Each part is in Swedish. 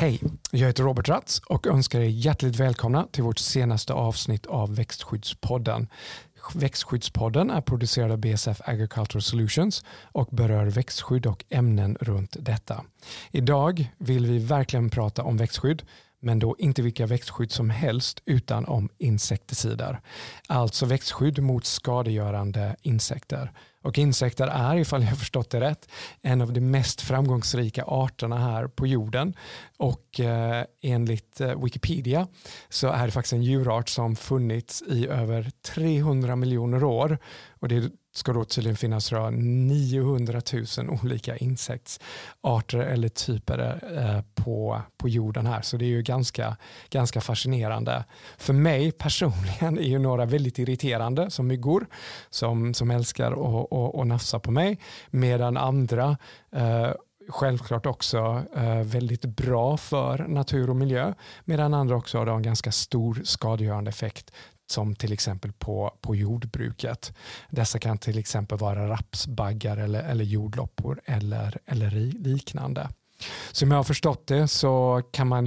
Hej, jag heter Robert Ratz och önskar er hjärtligt välkomna till vårt senaste avsnitt av Växtskyddspodden. Växtskyddspodden är producerad av BSF Agricultural Solutions och berör växtskydd och ämnen runt detta. Idag vill vi verkligen prata om växtskydd men då inte vilka växtskydd som helst utan om insekticider. Alltså växtskydd mot skadegörande insekter. Och insekter är, ifall jag förstått det rätt, en av de mest framgångsrika arterna här på jorden. Och eh, enligt eh, Wikipedia så är det faktiskt en djurart som funnits i över 300 miljoner år. Och det ska då tydligen finnas 900 000 olika insektsarter eller typer eh, på, på jorden här. Så det är ju ganska, ganska fascinerande. För mig personligen är ju några väldigt irriterande som myggor som, som älskar att, att, att nafsa på mig medan andra eh, självklart också eh, väldigt bra för natur och miljö medan andra också har en ganska stor skadegörande effekt som till exempel på, på jordbruket. Dessa kan till exempel vara rapsbaggar eller, eller jordloppor eller, eller liknande. Som jag har förstått det så kan man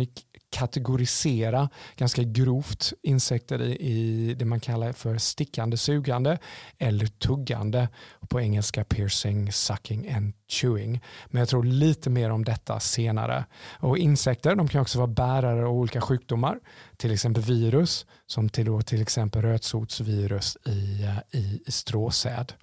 kategorisera ganska grovt insekter i, i det man kallar för stickande, sugande eller tuggande. På engelska piercing, sucking and chewing. Men jag tror lite mer om detta senare. Och insekter de kan också vara bärare av olika sjukdomar, till exempel virus som till, till exempel rötsotsvirus i, i, i stråsäd.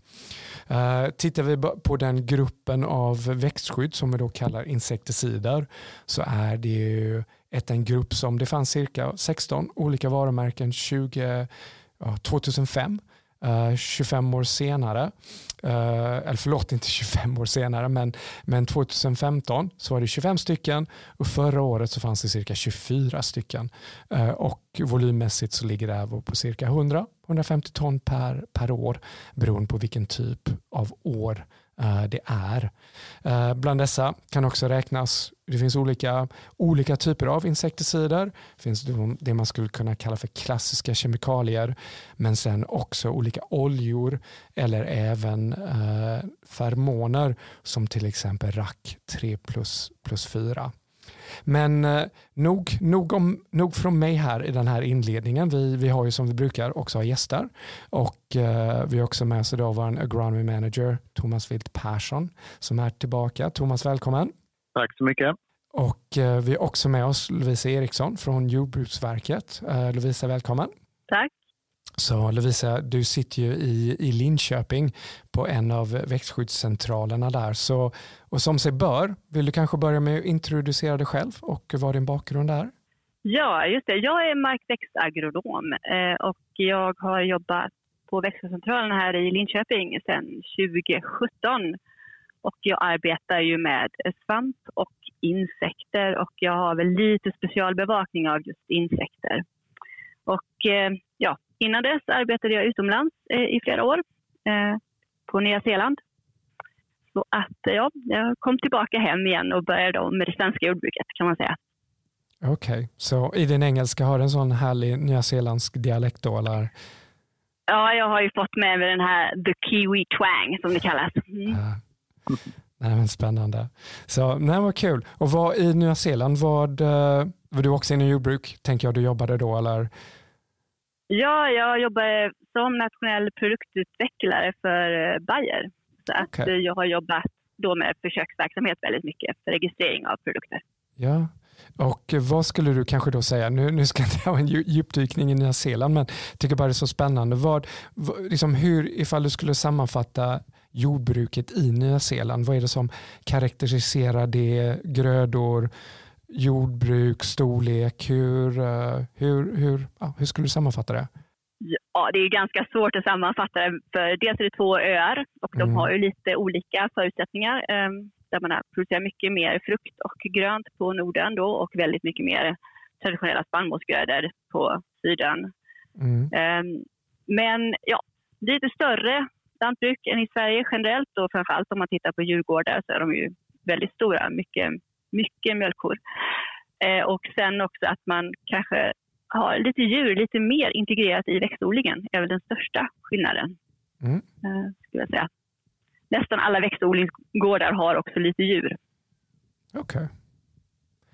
Uh, tittar vi på den gruppen av växtskydd som vi då kallar insekticider så är det ju ett, en grupp som det fanns cirka 16 olika varumärken 20, 2005. Uh, 25 år senare, uh, eller förlåt inte 25 år senare, men, men 2015 så var det 25 stycken och förra året så fanns det cirka 24 stycken. Uh, och volymmässigt så ligger det här på cirka 100-150 ton per, per år beroende på vilken typ av år Eh, det är. Eh, bland dessa kan också räknas, det finns olika, olika typer av insekticider. Det finns det man skulle kunna kalla för klassiska kemikalier, men sen också olika oljor eller även eh, feromoner som till exempel RAC 3 plus, plus 4. Men eh, nog, nog, om, nog från mig här i den här inledningen. Vi, vi har ju som vi brukar också ha gäster och eh, vi har också med oss idag vår agronomy manager Thomas Wilt Persson som är tillbaka. Thomas, välkommen. Tack så mycket. Och eh, vi har också med oss Lovisa Eriksson från Jordbruksverket. Eh, Lovisa, välkommen. Tack. Så Lovisa, du sitter ju i, i Linköping på en av växtskyddscentralerna där. Så, och som sig bör, vill du kanske börja med att introducera dig själv och vad din bakgrund är? Ja, just det. Jag är markväxtagronom eh, och jag har jobbat på växtskyddscentralen här i Linköping sedan 2017. Och jag arbetar ju med svamp och insekter och jag har väl lite specialbevakning av just insekter. Och eh, ja, Innan dess arbetade jag utomlands eh, i flera år eh, på Nya Zeeland. Så att eh, ja, jag kom tillbaka hem igen och började om med det svenska jordbruket kan man säga. Okej, okay. så i din engelska har du en sån härlig nyzeeländsk dialekt då eller? Ja, jag har ju fått med mig den här the kiwi twang som det kallas. Mm. Ja. Nej, men spännande. Så, nej, vad kul. Och vad, i Nya Zeeland, vad, var du också inom jordbruk, tänker jag du jobbade då eller? Ja, jag jobbar som nationell produktutvecklare för eh, Bayer. Så okay. att jag har jobbat då med försöksverksamhet väldigt mycket för registrering av produkter. Ja, och vad skulle du kanske då säga, nu, nu ska jag inte ha en djupdykning i Nya Zeeland, men jag tycker bara det är så spännande. Vad, liksom hur, ifall du skulle sammanfatta jordbruket i Nya Zeeland, vad är det som karaktäriserar det, grödor, jordbruk, storlek? Hur, eh, hur, hur, ja, hur skulle du sammanfatta det? Ja, det är ganska svårt att sammanfatta det. För dels är det två öar och de mm. har ju lite olika förutsättningar. Ehm, där man producerar mycket mer frukt och grönt på Norden då och väldigt mycket mer traditionella spannmålsgrödor på Syden. Mm. Ehm, men ja, lite större lantbruk än i Sverige generellt och framförallt om man tittar på djurgårdar så är de ju väldigt stora, mycket mycket mjölkkor. Eh, och sen också att man kanske har lite djur lite mer integrerat i växtodlingen är väl den största skillnaden. Mm. Eh, skulle jag säga. Nästan alla växtodlingsgårdar har också lite djur. Okej. Okay.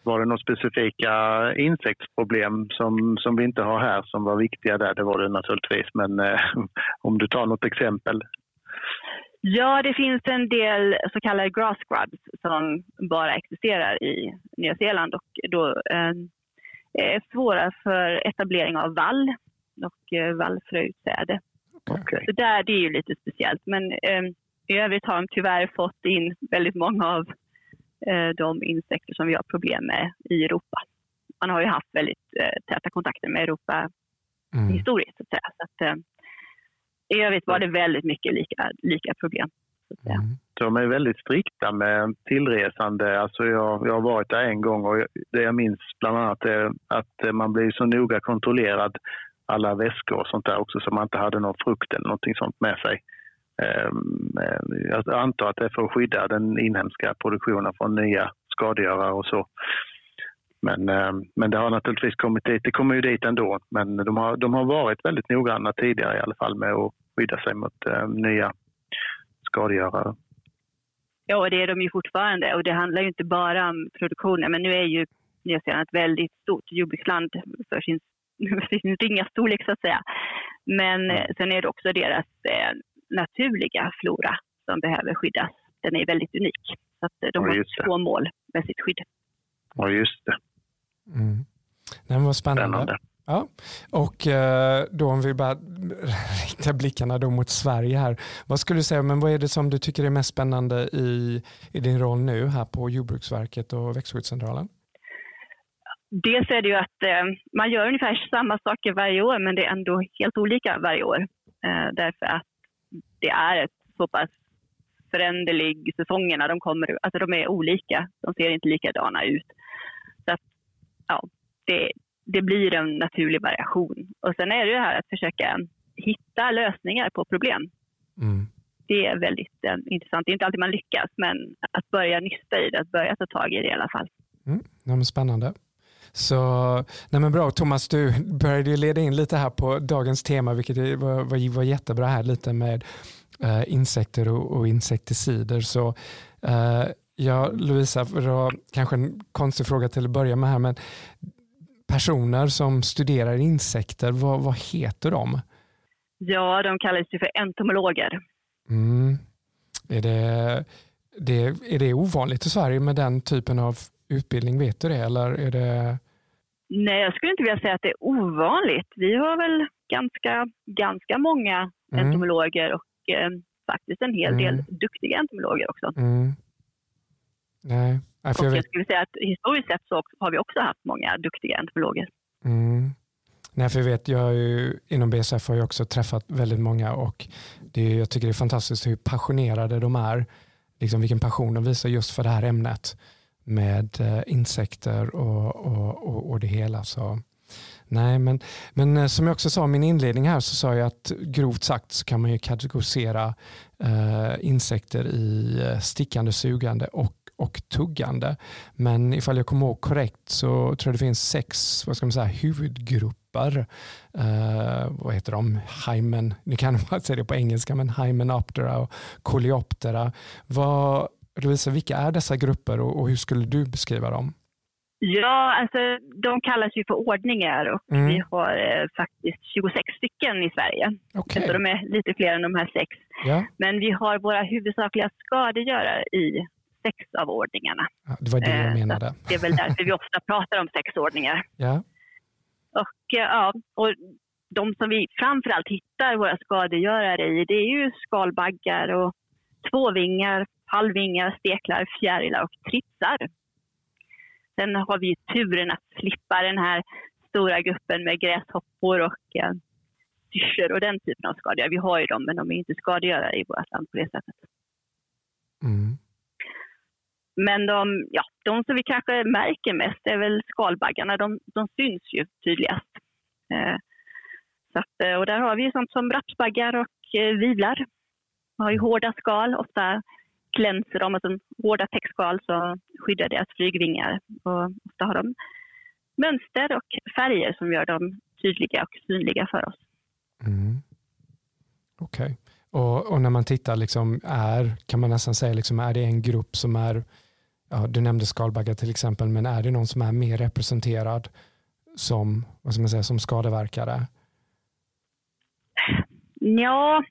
Var det några specifika insektsproblem som, som vi inte har här som var viktiga där? Det var det naturligtvis, men eh, om du tar något exempel? Ja, det finns en del så kallade grass scrubs som bara existerar i Nya Zeeland och då eh, är svåra för etablering av vall och eh, vallfröutsäde. Okay. Så där, det är ju lite speciellt. Men eh, i övrigt har de tyvärr fått in väldigt många av eh, de insekter som vi har problem med i Europa. Man har ju haft väldigt eh, täta kontakter med Europa mm. historiskt. Så att säga. Så att, eh, I övrigt var det väldigt mycket lika, lika problem. Mm. De är väldigt strikta med tillresande. Alltså jag, jag har varit där en gång och det jag minns bland annat är att man blir så noga kontrollerad alla väskor och sånt där också så man inte hade någon frukt eller någonting sånt med sig. Ehm, jag antar att det är för att skydda den inhemska produktionen från nya skadegörare och så. Men, ehm, men det har naturligtvis kommit dit. Det kommer ju dit ändå. Men de har, de har varit väldigt noggranna tidigare i alla fall med att skydda sig mot ehm, nya skadegörare. Ja, det är de ju fortfarande och det handlar ju inte bara om produktionen. Men nu är ju Nya Zeeland ett väldigt stort jordbruksland för sin, för sin ringa storlek så att säga. Men mm. sen är det också deras eh, naturliga flora som behöver skyddas. Den är väldigt unik. Så att de har två mål med sitt skydd. Ja, just det. Mm. Nej, vad spännande. spännande. Ja. Och eh, då om vi bara riktar blickarna då mot Sverige här. Vad skulle du säga, men vad är det som du tycker är mest spännande i, i din roll nu här på Jordbruksverket och Växtskyddscentralen? Dels är det ju att eh, man gör ungefär samma saker varje år men det är ändå helt olika varje år. Eh, därför att det är ett så pass föränderlig säsongerna. De, kommer, alltså de är olika, de ser inte likadana ut. Ja, det, det blir en naturlig variation. Och sen är det det här att försöka hitta lösningar på problem. Mm. Det är väldigt eh, intressant. Det är inte alltid man lyckas, men att börja nysta i det, att börja ta tag i det i alla fall. Mm. Ja, spännande. Så, nej men bra, Thomas, du började ju leda in lite här på dagens tema, vilket var, var, var jättebra här, lite med uh, insekter och, och insekticider. Så uh, ja, Lovisa, för att, kanske en konstig fråga till att börja med här, men personer som studerar insekter, vad, vad heter de? Ja, de kallas ju för entomologer. Mm. Är, det, det, är det ovanligt i Sverige med den typen av utbildning? Vet du det? Eller är det... Nej, jag skulle inte vilja säga att det är ovanligt. Vi har väl ganska, ganska många mm. entomologer och eh, faktiskt en hel del mm. duktiga entomologer också. Mm. Nej. och jag, jag skulle säga att historiskt sett så har vi också haft många duktiga entomologer. Mm. Nej, för jag vet, jag ju, inom BSF har jag också träffat väldigt många och det, jag tycker det är fantastiskt hur passionerade de är. Liksom vilken passion de visar just för det här ämnet med eh, insekter och, och, och, och, det hela. Så, nej, men, men eh, som jag också sa i min inledning här så sa jag att grovt sagt så kan man ju kategorisera eh, insekter i eh, stickande, sugande och och tuggande. Men ifall jag kommer ihåg korrekt så tror jag det finns sex vad ska man säga, huvudgrupper. Uh, vad heter de? Hymen, nu kan man säga det på engelska, men Hymenoptera och Coleoptera. Vad, Lovisa, vilka är dessa grupper och, och hur skulle du beskriva dem? Ja, alltså de kallas ju för ordningar och mm. vi har eh, faktiskt 26 stycken i Sverige. Okay. Så de är lite fler än de här sex. Ja. Men vi har våra huvudsakliga skadegörare i sex av ordningarna. Ja, det var det jag eh, menade. det är väl därför vi ofta pratar om sex ordningar. Ja. Och, eh, ja, och de som vi framförallt hittar våra skadegörare i, det är ju skalbaggar och tvåvingar, halvvingar, steklar, fjärilar och tritsar. Sen har vi turen att slippa den här stora gruppen med gräshoppor och eh, syrsor och den typen av skadegörare. Vi har ju dem, men de är inte skadegörare i vårt land på det sättet. Mm. Men de, ja, de som vi kanske märker mest är väl skalbaggarna. De, de syns ju tydligast. Eh, så att, eh, och där har vi sånt som rapsbaggar och eh, vivlar. De har ju hårda skal, ofta glänser de, alltså hårda täckskal som skyddar deras flygvingar. Och ofta har de mönster och färger som gör dem tydliga och synliga för oss. Mm. Okej. Okay. Och, och, när man tittar, liksom, är, kan man nästan säga, liksom, är det en grupp som är ja, du nämnde skalbaggar till exempel, men är det någon som är mer representerad som, vad ska man säga, som skadeverkare? Ja,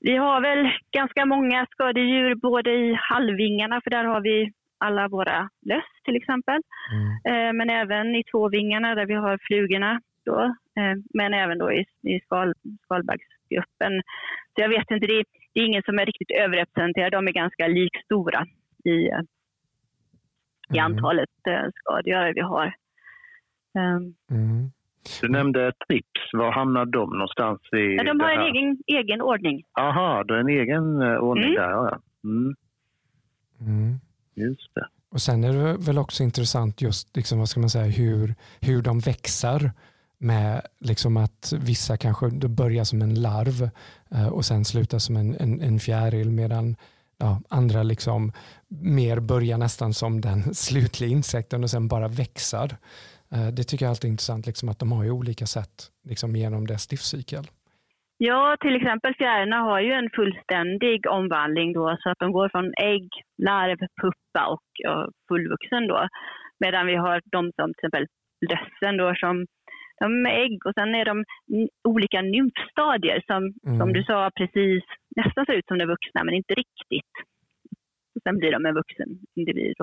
vi har väl ganska många skadedjur både i halvvingarna, för där har vi alla våra löss till exempel. Mm. Eh, men även i tvåvingarna där vi har flugorna. Då, eh, men även då i, i skal, skalbaggsgruppen. Så jag vet inte, det är, det är ingen som är riktigt överrepresenterad. De är ganska likstora i, i mm. antalet skadegörare vi har. Ehm. Mm. Du nämnde Trips. Var hamnar de någonstans? I ja, de har en egen, egen ordning. Aha, du har en egen eh, ordning mm. där. Ja. Mm. Mm. Just det. Och Sen är det väl också intressant just liksom, vad ska man säga, hur, hur de växer med liksom att vissa kanske börjar som en larv eh, och sen slutar som en, en, en fjäril medan ja, andra liksom mer börjar nästan som den slutliga insekten och sen bara växer. Eh, det tycker jag alltid är intressant, liksom att de har ju olika sätt liksom genom dess livscykel. Ja, till exempel fjärilarna har ju en fullständig omvandling då, så att de går från ägg, larv, puppa och, och fullvuxen då. Medan vi har de som till exempel lössen då som de är ägg och sen är de olika nymfstadier som, mm. som du sa precis nästan ser ut som de vuxna men inte riktigt. Och sen blir de en vuxen individ.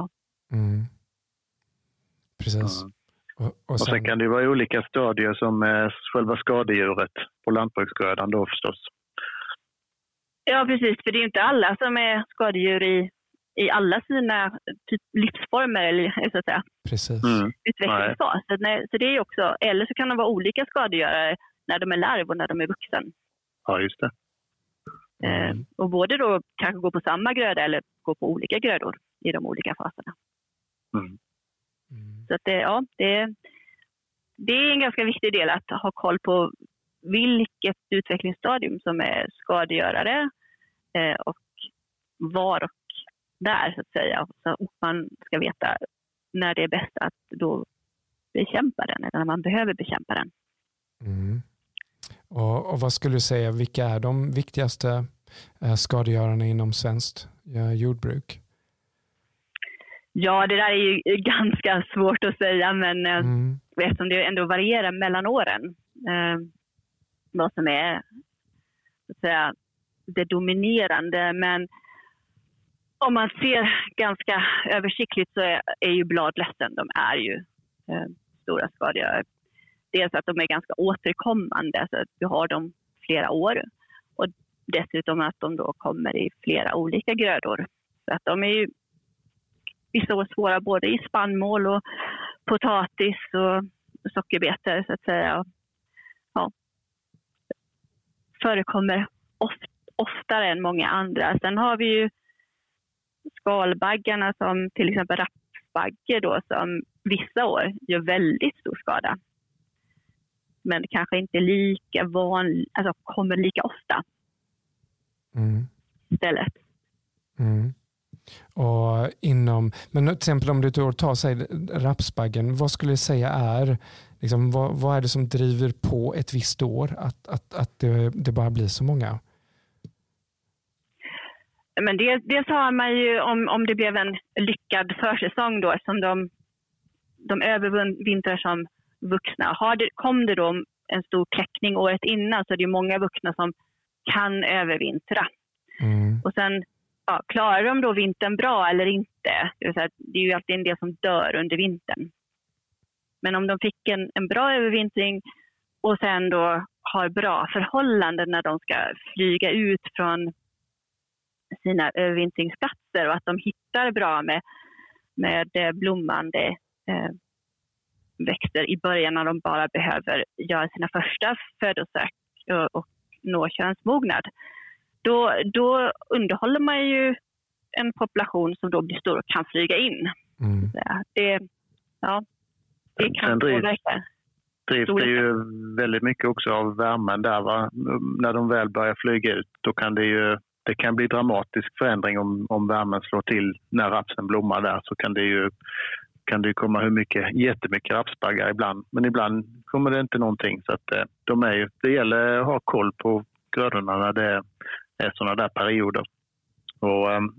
Mm. Precis. Mm. Och, och, sen... och, sen... kan det vara olika stadier som är själva skadedjuret på lantbruksgrödan då förstås. Ja precis, för det är inte alla som är skadedjur i, i alla sina typ livsformer eller så att säga. Precis. Mm. Utvecklingsfas. Så, så det är också, eller så kan de vara olika skadegörare när de är larv och när de är vuxen. Ja, just det. Eh, mm. och både då kanske gå på samma gröda eller gå på olika grödor i de olika faserna. Mm. Så att det, ja, det, det är en ganska viktig del att ha koll på vilket utvecklingsstadium som är skadegörare eh, och var och där så att säga. Så man ska veta när det är bäst att då bekämpa den eller när man behöver bekämpa den. Mm. Och, och, vad skulle du säga, vilka är de viktigaste eh, skadegörarna inom svenskt eh, jordbruk? Ja, det där är ju ganska svårt att säga, men eh, mm. eftersom det ändå varierar mellan åren vad som är så att säga, det dominerande. Men om man ser ganska översiktligt så är, är ju bladlössen, de är ju eh, stora skadegörare. Dels att de är ganska återkommande, så att du har dem flera år. Och dessutom att de då kommer i flera olika grödor. Så att de är ju vissa år svåra både i spannmål och potatis och sockerbetor så att säga. Ja. Förekommer oft, oftare än många andra. Sen har vi ju skalbaggarna som till exempel rapsbagge då som vissa år gör väldigt stor skada. Men kanske inte lika vanligt, alltså kommer lika ofta. Mm. Istället. Mm. Och inom, men till exempel om du tar sig rapsbaggen, vad skulle du säga är, liksom, vad, vad, är det som driver på ett visst år att, att, att det, det bara blir så många? Men det, dels har man ju, om, om det blev en lyckad försäsong då, som de, de övervintrar som vuxna. Har det, kom det då en stor kläckning året innan så är det många vuxna som kan övervintra. Mm. Och sen ja, klarar de då vintern bra eller inte? Det, säga, det är ju alltid en del som dör under vintern. Men om de fick en, en bra övervintring och sen då har bra förhållanden när de ska flyga ut från sina övervintringsplatser och att de hittar bra med, med blommande eh, växter i början när de bara behöver göra sina första födosök och, och nå könsmognad då, då underhåller man ju en population som då blir stor och kan flyga in. Mm. Det, ja, det kan påverka. Drivs det ju väldigt mycket också av värmen där. Va? När de väl börjar flyga ut då kan det ju det kan bli dramatisk förändring om, om värmen slår till när rapsen blommar där så kan det ju kan det komma hur mycket, jättemycket rapsbaggar ibland. Men ibland kommer det inte någonting. Så att, eh, de är ju, det gäller att ha koll på grödorna när det är sådana där perioder. Och, um,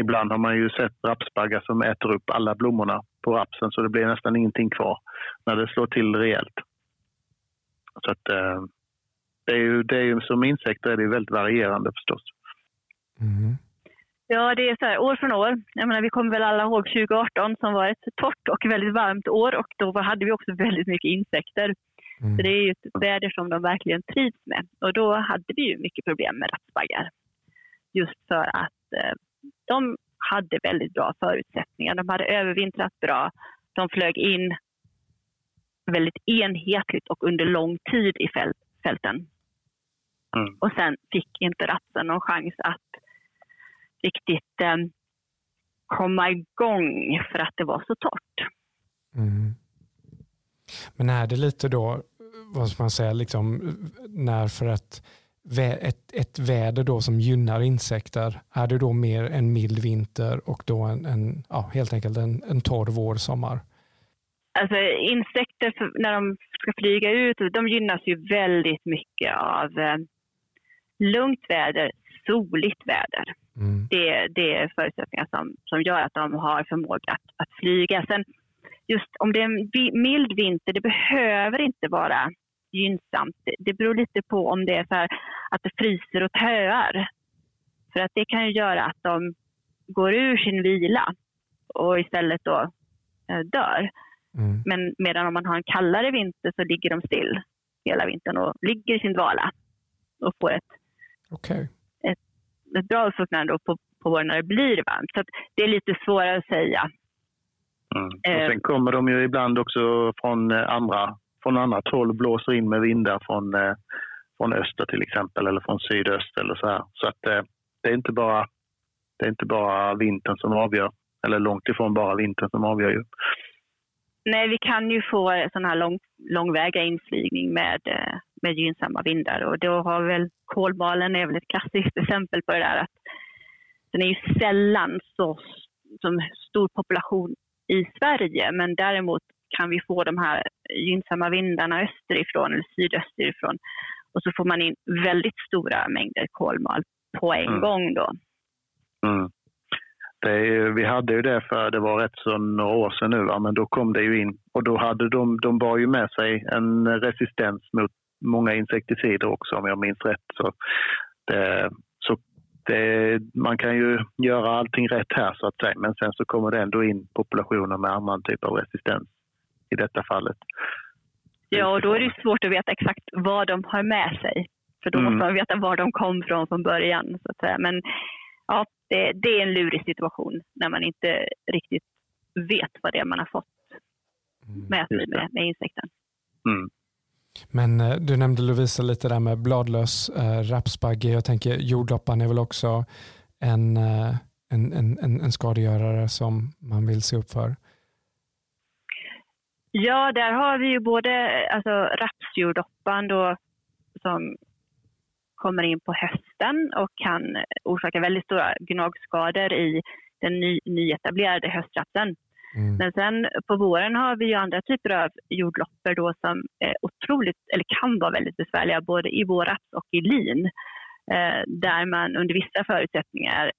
ibland har man ju sett rapsbaggar som äter upp alla blommorna på rapsen så det blir nästan ingenting kvar när det slår till rejält. Så att, eh, det är ju, det är ju, som insekter är det väldigt varierande förstås. Mm. Ja, det är så här, år från år. Jag menar, vi kommer väl alla ihåg 2018 som var ett torrt och väldigt varmt år och då hade vi också väldigt mycket insekter. Mm. Så det är ju ett väder som de verkligen trivs med. Och då hade vi ju mycket problem med rapsbaggar. Just för att eh, de hade väldigt bra förutsättningar. De hade övervintrat bra. De flög in väldigt enhetligt och under lång tid i fälten. Mm. Och sen fick inte rapsen någon chans att riktigt eh, komma igång för att det var så torrt. Mm. Men är det lite då, vad ska man säga, liksom, när för att ett, ett väder då som gynnar insekter, är det då mer en mild vinter och då en, en ja, helt enkelt en, en torr vår, sommar? Alltså insekter, när de ska flyga ut, de gynnas ju väldigt mycket av eh, lugnt väder, soligt väder. Mm. Det, det är förutsättningar som, som gör att de har förmåga att, att flyga. Sen just om det är en mild vinter, det behöver inte vara gynnsamt. Det, beror lite på om det är så att det fryser och töar. För att det kan ju göra att de går ur sin vila och istället då eh, dör. Mm. Men medan om man har en kallare vinter så ligger de still hela vintern och ligger i sin dvala och får ett, okay. Ett, bra uppfruktande på, på våren när det blir varmt. Så det är lite svårare att säga. Mm. Och sen kommer de ju ibland också från eh, andra, från annat håll, blåser in med vindar från, eh, från öster till exempel eller från sydöst eller så här. Så att eh, det är inte bara, det är inte bara vintern som avgör, eller långt ifrån bara vintern som avgör ju. Nej, vi kan ju få sån här lång, långväga inflygning med, med gynnsamma vindar och då har väl kolmalen är väl ett klassiskt exempel på det där att den är ju sällan så som stor population i Sverige. Men däremot kan vi få de här gynnsamma vindarna österifrån eller sydösterifrån. Och så får man in väldigt stora mängder kolmal på en mm. gång då. Mm. Är, vi hade ju det för det var rätt så några år sedan nu, va? men då kom det ju in och då hade de, de bar ju med sig en resistens mot många insekticider också om jag minns rätt. Så det, det, man kan ju göra allting rätt här så att säga men sen så kommer det ändå in populationer med annan typ av resistens i detta fallet. Ja, och då är det svårt att veta exakt vad de har med sig. För då mm. måste man veta var de kom från från början. Så att säga. Men ja, det, det, är en lurig situation när man inte riktigt vet vad det är man har fått mm. med sig med, med insekten. Mm. Men eh, du nämnde Lovisa lite där med bladlös äh, rapsbagge. Jag tänker jordloppan är väl också en, eh, en, en, en skadegörare som man vill se upp för? Ja, där har vi ju både eh, alltså, rapsjordoppan då, som kommer in på hösten och kan orsaka väldigt stora gnagskador i den ny, nyetablerade höstrapsen. Mm. Men sen på våren har vi ju andra typer av jordloppor då som är otroligt, eller kan vara väldigt besvärliga både i våraps och i lin. Eh, där man under vissa förutsättningar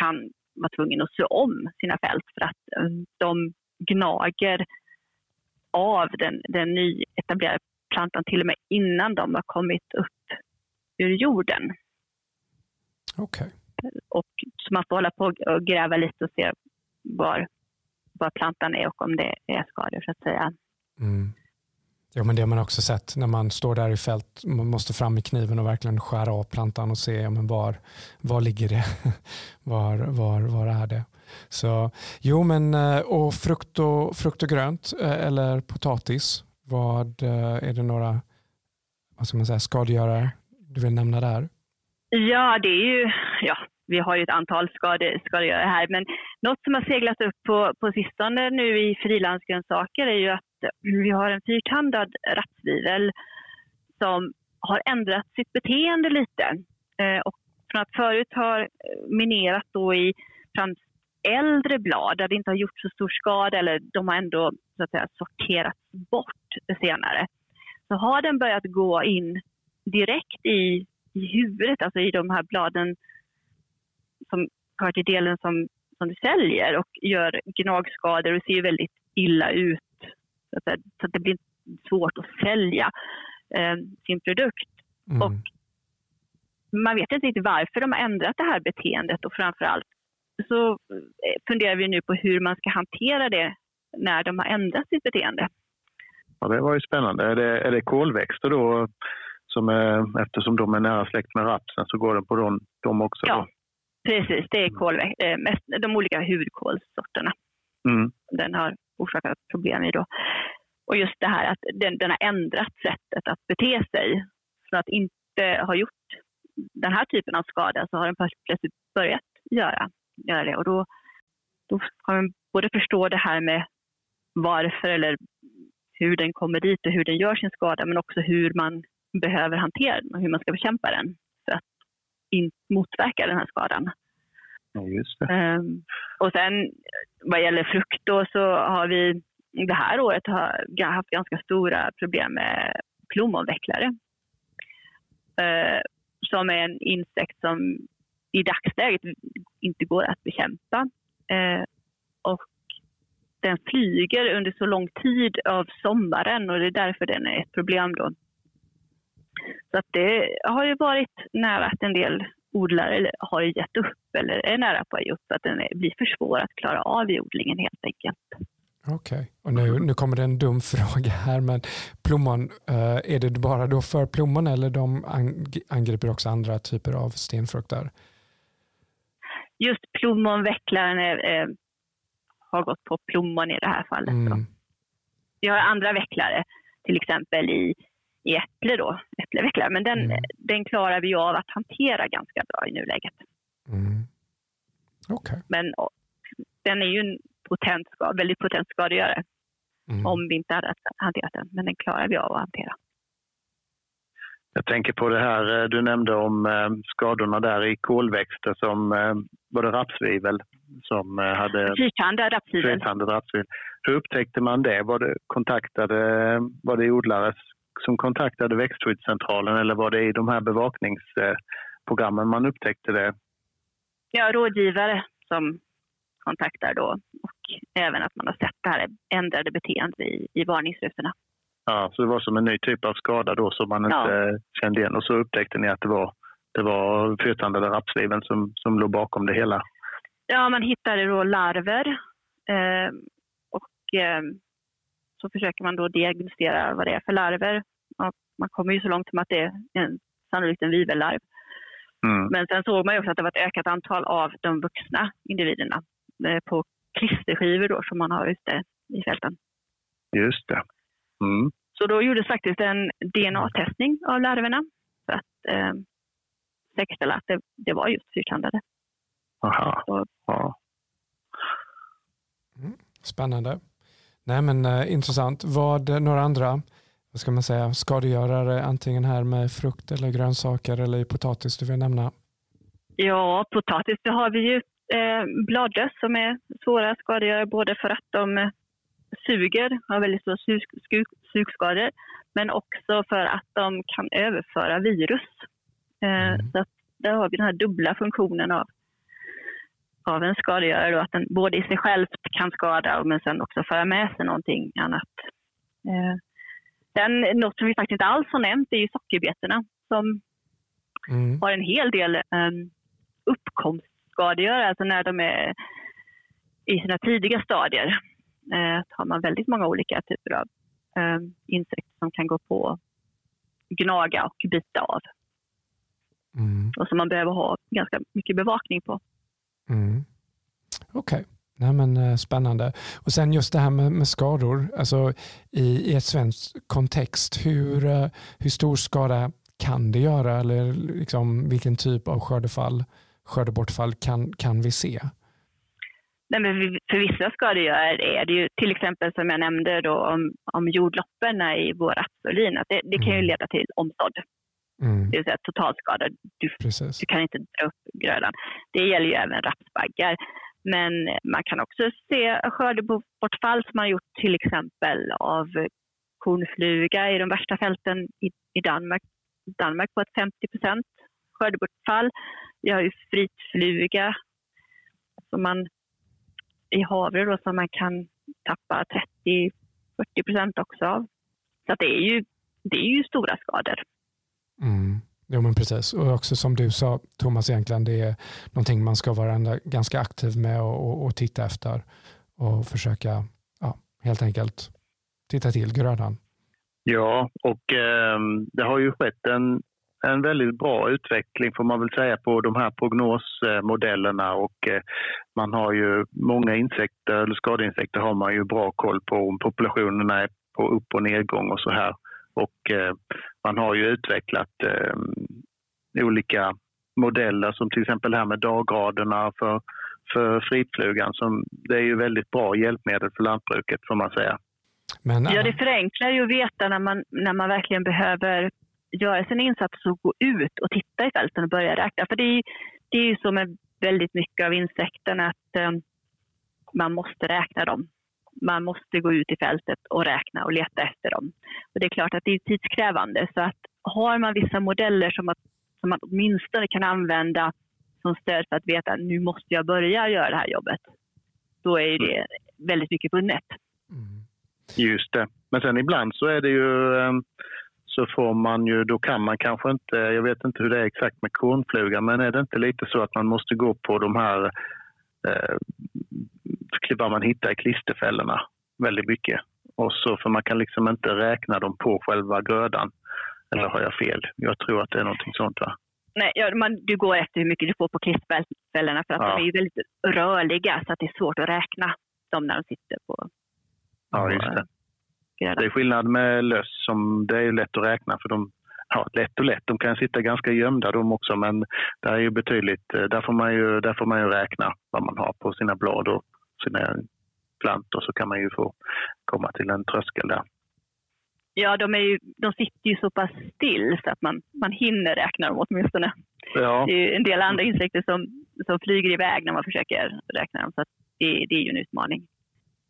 kan vara tvungen att så om sina fält för att eh, de gnager av den, den nyetablerade plantan till och med innan de har kommit upp ur jorden. Okay. Och, så man får hålla på och gräva lite och se var, vad plantan är och om det är skador så att säga. Mm. Ja, men det har man också sett när man står där i fält. Man måste fram med kniven och verkligen skära av plantan och se ja, men var, var ligger det? var, var, var är det? Så, jo, men, eh, och frukt, och frukt och grönt eh, eller potatis. Vad eh, Är det några vad ska man säga, skadegörare du vill nämna där? Ja, det är ju ja, vi har ju ett antal skade, skadegörare här. Men något som har seglat upp på, på sistone nu i frilandsgrönsaker är ju att vi har en fyrtandad rapsvivel som har ändrat sitt beteende lite. Eh, och från att förut ha eh, minerat då i främst äldre blad där det inte har gjort så stor skada eller de har ändå så att säga, sorterats bort senare. Så har den börjat gå in direkt i, i huvudet, alltså i de här bladen som hör till delen som, som du säljer och gör gnagskador och ser väldigt illa ut. Så att, så att det blir svårt att sälja eh, sin produkt. Mm. Och man vet inte riktigt varför de har ändrat det här beteendet och framförallt så eh, funderar vi nu på hur man ska hantera det när de har ändrat sitt beteende. Ja, det var ju spännande. Är det, är det kolväxter då? Som är, eftersom de är nära släkt med rapsen så går det på dem, dem också? Ja, precis. Det är kolväxter, eh, de olika hudkolsorterna. Mm. Den har orsakat problem i. Då. Och just det här att den, den har ändrat sättet att bete sig. Från att inte ha gjort den här typen av skada så har den plötsligt börjat göra, göra det. Och då, då kan man både förstå det här med varför eller hur den kommer dit och hur den gör sin skada men också hur man behöver hantera den och hur man ska bekämpa den in, motverka den här skadan. Ja, um, och sen vad gäller frukt då så har vi det här året har haft ganska stora problem med plommonvecklare. Uh, som är en insekt som i dagsläget inte går att bekämpa. Uh, och den flyger under så lång tid av sommaren och det är därför den är ett problem då. Så att det har ju varit nära att en del odlare har gett upp eller är nära på att ge upp att den blir för svår att klara av i odlingen helt enkelt. Okej, okay. och nu, nu kommer det en dum fråga här, men plommon, uh, är det bara då för plommon eller de angriper också andra typer av stenfrukter? Just plommonvecklaren är, har gått på plommon i det här fallet. Mm. Vi har andra vecklare, till exempel i, i äpple då, äpplevecklare, men den, mm. den klarar vi av att hantera ganska bra i nuläget. Mm. Okay. Men den är ju en potent, väldigt potent skadegörare mm. om vi inte hade hanterat den, men den klarar vi av att hantera. Jag tänker på det här eh, du nämnde om eh, skadorna där i kolväxter som eh, var det rapsvivel som hade fyrtandad rapsvivel. rapsvivel. Hur upptäckte man det? Var det, kontaktade, var det odlare som kontaktade växtskyddscentralen eller var det i de här bevakningsprogrammen man upptäckte det? Ja, rådgivare som kontaktar då och även att man har sett det här ändrade beteendet i, i varningsrutorna. Ja, så det var som en ny typ av skada då som man inte ja. kände igen och så upptäckte ni att det var, det var fyrtandade rapsliven som, som låg bakom det hela? Ja, man hittade då larver eh, och eh, så försöker man då diagnostisera vad det är för larver. Och man kommer ju så långt som att det är en, sannolikt en vivellarv. Mm. Men sen såg man ju också att det var ett ökat antal av de vuxna individerna eh, på klisterskivor då, som man har ute i fälten. Just det. Mm. Så då gjordes faktiskt en DNA-testning av larverna för att eh, säkerställa att det, det var just fyrkantade. Aha. Ja. Mm. Spännande. Nej men eh, intressant. Vad några andra vad ska man säga, skadegörare antingen här med frukt eller grönsaker eller i potatis du vill nämna? Ja, potatis det har vi ju eh, bladlöss som är svåra skadegörare både för att de suger, har väldigt stora sugskador, men också för att de kan överföra virus. Eh, mm. Så att där har vi den här dubbla funktionen av, av en skadegörare, då, att den både i sig själv kan skada men sen också föra med sig någonting annat. Eh, den, något som vi faktiskt inte alls har nämnt är ju sockerbetorna som mm. har en hel del um, uppkomstskadegörare, alltså när de är i sina tidiga stadier eh, har man väldigt många olika typer av eh, insekter som kan gå på, gnaga och bita av. Mm. Och som man behöver ha ganska mycket bevakning på. Mm. Okej. Okay. Men, eh, spännande. Och sen just det här med, med skador. Alltså, i, I ett svenskt kontext, hur, eh, hur stor skada kan det göra? Eller liksom, vilken typ av skördefall, skördebortfall kan, kan vi se? Nej, men för vissa skadegörare är det ju till exempel som jag nämnde då om, om jordloppen i vår rapsolin, att det, det kan ju mm. leda till omsådd. Mm. Det vill säga totalskada. Du, du, kan inte dra upp grödan. Det gäller ju även rapsbaggar. Men man kan också se skördebortfall som man gjort till exempel av kornfluga i de värsta fälten i, i Danmark. Danmark på ett 50 procent skördebortfall. Vi har ju fritfluga som man i havre då, som man kan tappa 30-40 procent också av. Så det, är ju, det är ju stora skador. Mm. Jo, men precis. Och också som du sa, Thomas, egentligen det är någonting man ska vara ganska aktiv med och, och, och titta efter och försöka ja, helt enkelt titta till grödan. Ja, och eh, det har ju skett en, en väldigt bra utveckling får man väl säga på de här prognosmodellerna och eh, man har ju många insekter, eller skadeinsekter har man ju bra koll på om populationerna är på upp och nedgång och så här. Och eh, man har ju utvecklat eh, olika modeller som till exempel här med daggraderna för, för fritflugan. Som, det är ju väldigt bra hjälpmedel för lantbruket får man säga. Men, ja, det förenklar ju att veta när man, när man verkligen behöver göra sin insats och gå ut och titta i fälten och börja räkna. För det är, det är ju så med väldigt mycket av insekterna att eh, man måste räkna dem man måste gå ut i fältet och räkna och leta efter dem. Och det är klart att det är tidskrävande så att har man vissa modeller som, att, som man åtminstone kan använda som stöd för att veta att nu måste jag börja göra det här jobbet. Då är det väldigt mycket vunnet. Mm. Just det. Men sen ibland så är det ju ehm, så får man ju, då kan man kanske inte, jag vet inte hur det är exakt med kornfluga, men är det inte lite så att man måste gå på de här eh, vad man hittar i klisterfällorna väldigt mycket. Och så, för man kan liksom inte räkna dem på själva grödan. Eller har jag fel? Jag tror att det är någonting sånt va? Nej, ja, man, du går efter hur mycket du får på klisterfällorna för att ja. de är väldigt rörliga så att det är svårt att räkna dem när de sitter på Ja, just det. Grödan. Det är skillnad med löss som det är lätt att räkna för de ja, lätt och lätt. De kan sitta ganska gömda de också men där är ju betydligt, där får man ju, där får man ju räkna vad man har på sina blad och sina plantor så kan man ju få komma till en tröskel där. Ja, de, är ju, de sitter ju så pass still så att man, man hinner räkna dem åtminstone. Ja. Det är ju en del andra insekter som, som flyger iväg när man försöker räkna dem. Så det, det, är ju en utmaning.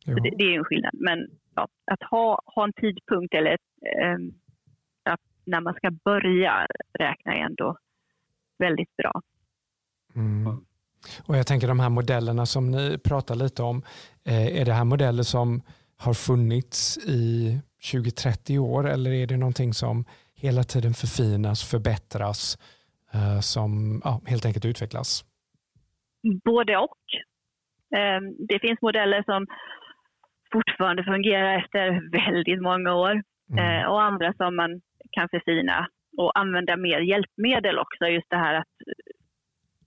Det, det, är en skillnad. Men ja, att ha, ha en tidpunkt eller eh, när man ska börja räkna är ändå väldigt bra. Mm. Och jag tänker de här modellerna som ni pratar lite om, eh, är det här modeller som har funnits i 20-30 år eller är det någonting som hela tiden förfinas, förbättras, eh, som ja, helt enkelt utvecklas? Både och. Eh, det finns modeller som fortfarande fungerar efter väldigt många år mm. och andra som man kan förfina och använda mer hjälpmedel också. Just det här att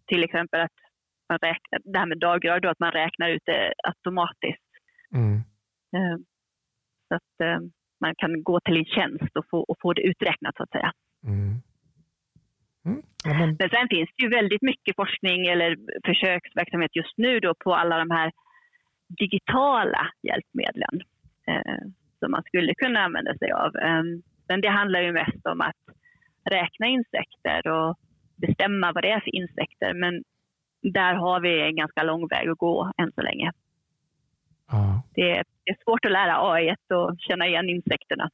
till exempel att man räknar, det här med daggrad, att man räknar ut det automatiskt. Mm. Eh, så att eh, man kan gå till en tjänst och få, och få det uträknat så att säga. Mm. Mm. Ja, men... men sen finns det ju väldigt mycket forskning eller försöksverksamhet just nu då på alla de här digitala hjälpmedlen eh, som man skulle kunna använda sig av. Eh, men det handlar ju mest om att räkna insekter och bestämma vad det är för insekter. Men där har vi en ganska lång väg att gå än så länge. Ja. Det, är, det, är, svårt att lära AI att känna igen insekterna.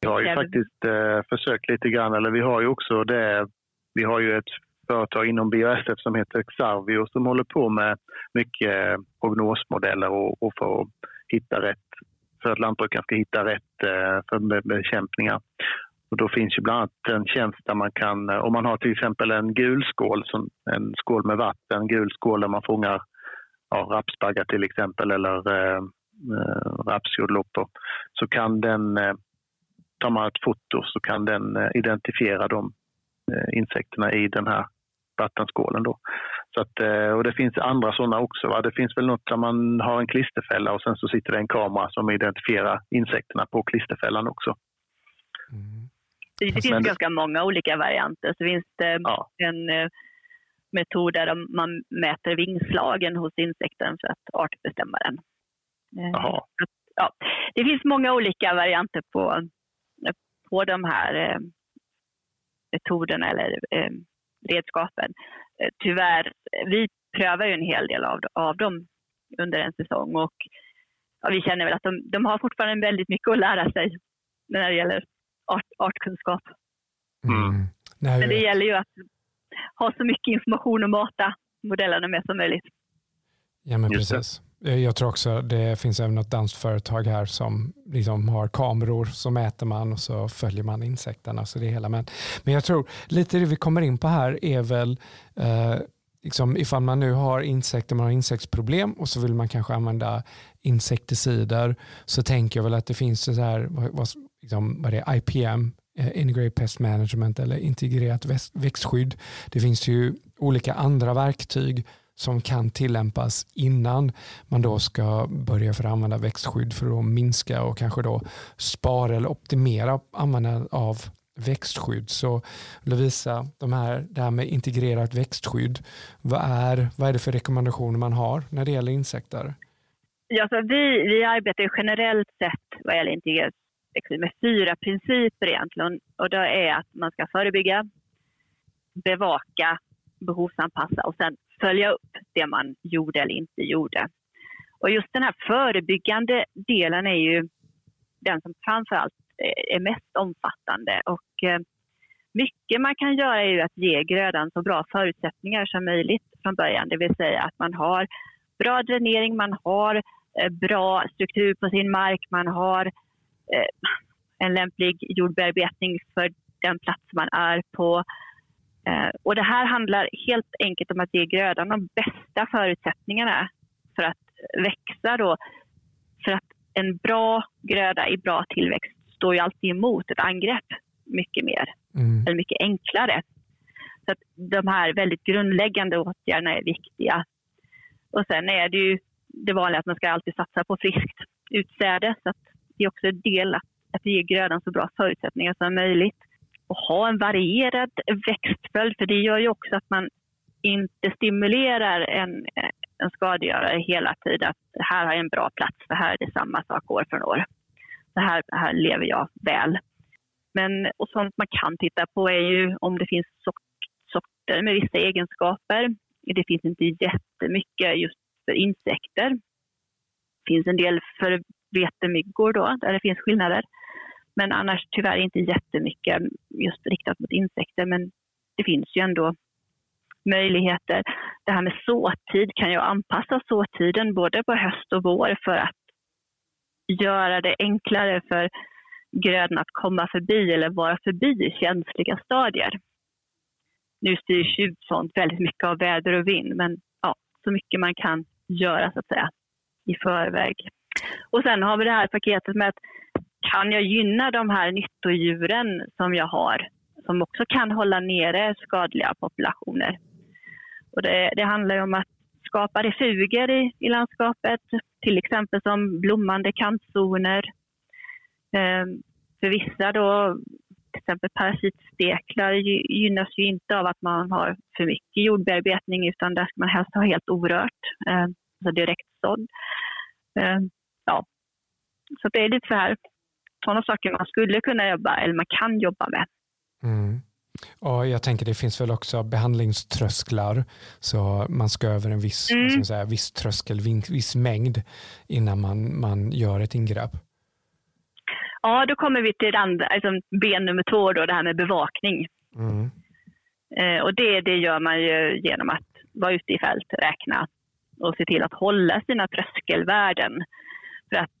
Vi har ju faktiskt eh, försökt lite grann, eller vi har ju också det, vi har ju ett företag inom BASF som heter Xarvio som håller på med mycket prognosmodeller och, och för att hitta rätt, för att lantbrukaren ska hitta rätt eh, för bekämpningar. Och då finns ju bland annat en tjänst där man kan, eh, om man har till exempel en gul skål, en skål med vatten, en gul skål där man fångar ja, rapsbaggar till exempel eller eh, eh rapsjordloppor, så kan den, eh, tar man ett foto så kan den eh, identifiera de eh, insekterna i den här vattenskålen. Då. Så att, eh, och det finns andra sådana också. Va? Det finns väl något där man har en klisterfälla och sen så sitter det en kamera som identifierar insekterna på klisterfällan också. Mm. Det, det finns ganska många olika varianter. Så finns det ja. en eh, metod där man mäter vingslagen hos insekten för att artbestämma den. Eh, ja, det finns många olika varianter på, på de här eh, metoderna eller redskapen. Tyvärr, vi prövar ju en hel del av, av dem under en säsong och ja, vi känner väl att de, de har fortfarande väldigt mycket att lära sig när det gäller art, artkunskap. Mm. Men det gäller ju att ha så mycket information och mata modellerna med som möjligt. Ja, men precis. Jag tror också det finns även något danskt företag här som liksom har kameror som mäter man och så följer man insekterna. Så det hela. Men, men jag tror lite det vi kommer in på här är väl eh, liksom, ifall man nu har insekter, man har insektsproblem och så vill man kanske använda insekticider så tänker jag väl att det finns så här, vad, liksom, vad det är, IPM, eh, Integrated Pest Management eller integrerat växtskydd. Det finns ju olika andra verktyg som kan tillämpas innan man då ska börja för att använda växtskydd för att minska och kanske då spara eller optimera användandet av växtskydd. Så Lovisa, de här, det här med integrerat växtskydd, vad är, vad är det för rekommendationer man har när det gäller insekter? Ja, så vi, vi arbetar generellt sett vad gäller integrerat liksom, med fyra principer egentligen. Och det är att man ska förebygga, bevaka, behovsanpassa och sen följa upp det man gjorde eller inte gjorde. Och just den här förebyggande delen är ju den som framförallt eh, är mest omfattande. Och eh, mycket man kan göra är ju att ge grödan så bra förutsättningar som möjligt från början. Det vill säga att man har bra dränering, man har eh, bra struktur på sin mark, man har eh, en lämplig jordbearbetning för den plats man är på. Och det här handlar helt enkelt om att ge grödan de bästa förutsättningarna för att växa. Då. För att en bra gröda i bra tillväxt står ju alltid emot ett angrepp mycket mer, mm. eller mycket enklare. Så att de här väldigt grundläggande åtgärderna är viktiga. Och sen är det ju det vanliga att man ska alltid satsa på friskt utsäde. Så att det är också en del att, att ge grödan så bra förutsättningar som möjligt. Och ha en varierad växtföljd, för det gör ju också att man inte stimulerar en, en skadegörare hela tiden. Att här har jag en bra plats, för här är det samma sak år från år Så här, här lever jag väl. Men och sånt man kan titta på är ju om det finns sort, sorter med vissa egenskaper. Det finns inte jättemycket just för insekter. Det finns en del för vetemyggor då, där det finns skillnader. Men annars tyvärr inte jättemycket just riktat mot insekter. Men det finns ju ändå möjligheter. Det här med såtid kan ju anpassa såtiden både på höst och vår för att göra det enklare för grödan att komma förbi eller vara förbi känsliga stadier. Nu styrs ju sånt väldigt mycket av väder och vind, men ja, så mycket man kan göra så att säga i förväg. Och sen har vi det här paketet med att kan jag gynna de här nyttodjuren som jag har som också kan hålla nere skadliga populationer. Och det, det handlar om att skapa refuger i, i landskapet, till exempel som blommande kantzoner. Eh, för vissa då, till exempel parasitsteklar gynnas ju inte av att man har för mycket jordbearbetning utan där ska man helst ha helt orört, eh, alltså direkt sådd. Eh. Så det är lite så här, sådana saker man skulle kunna jobba eller man kan jobba med. Mm. Och jag tänker det finns väl också behandlingströsklar. Så man ska över en viss, mm. säga, viss tröskel, viss mängd innan man, man gör ett ingrepp. Ja, då kommer vi till andra, alltså ben nummer två, då, det här med bevakning. Mm. Eh, och det, det gör man ju genom att vara ute i fält, räkna och se till att hålla sina tröskelvärden. För att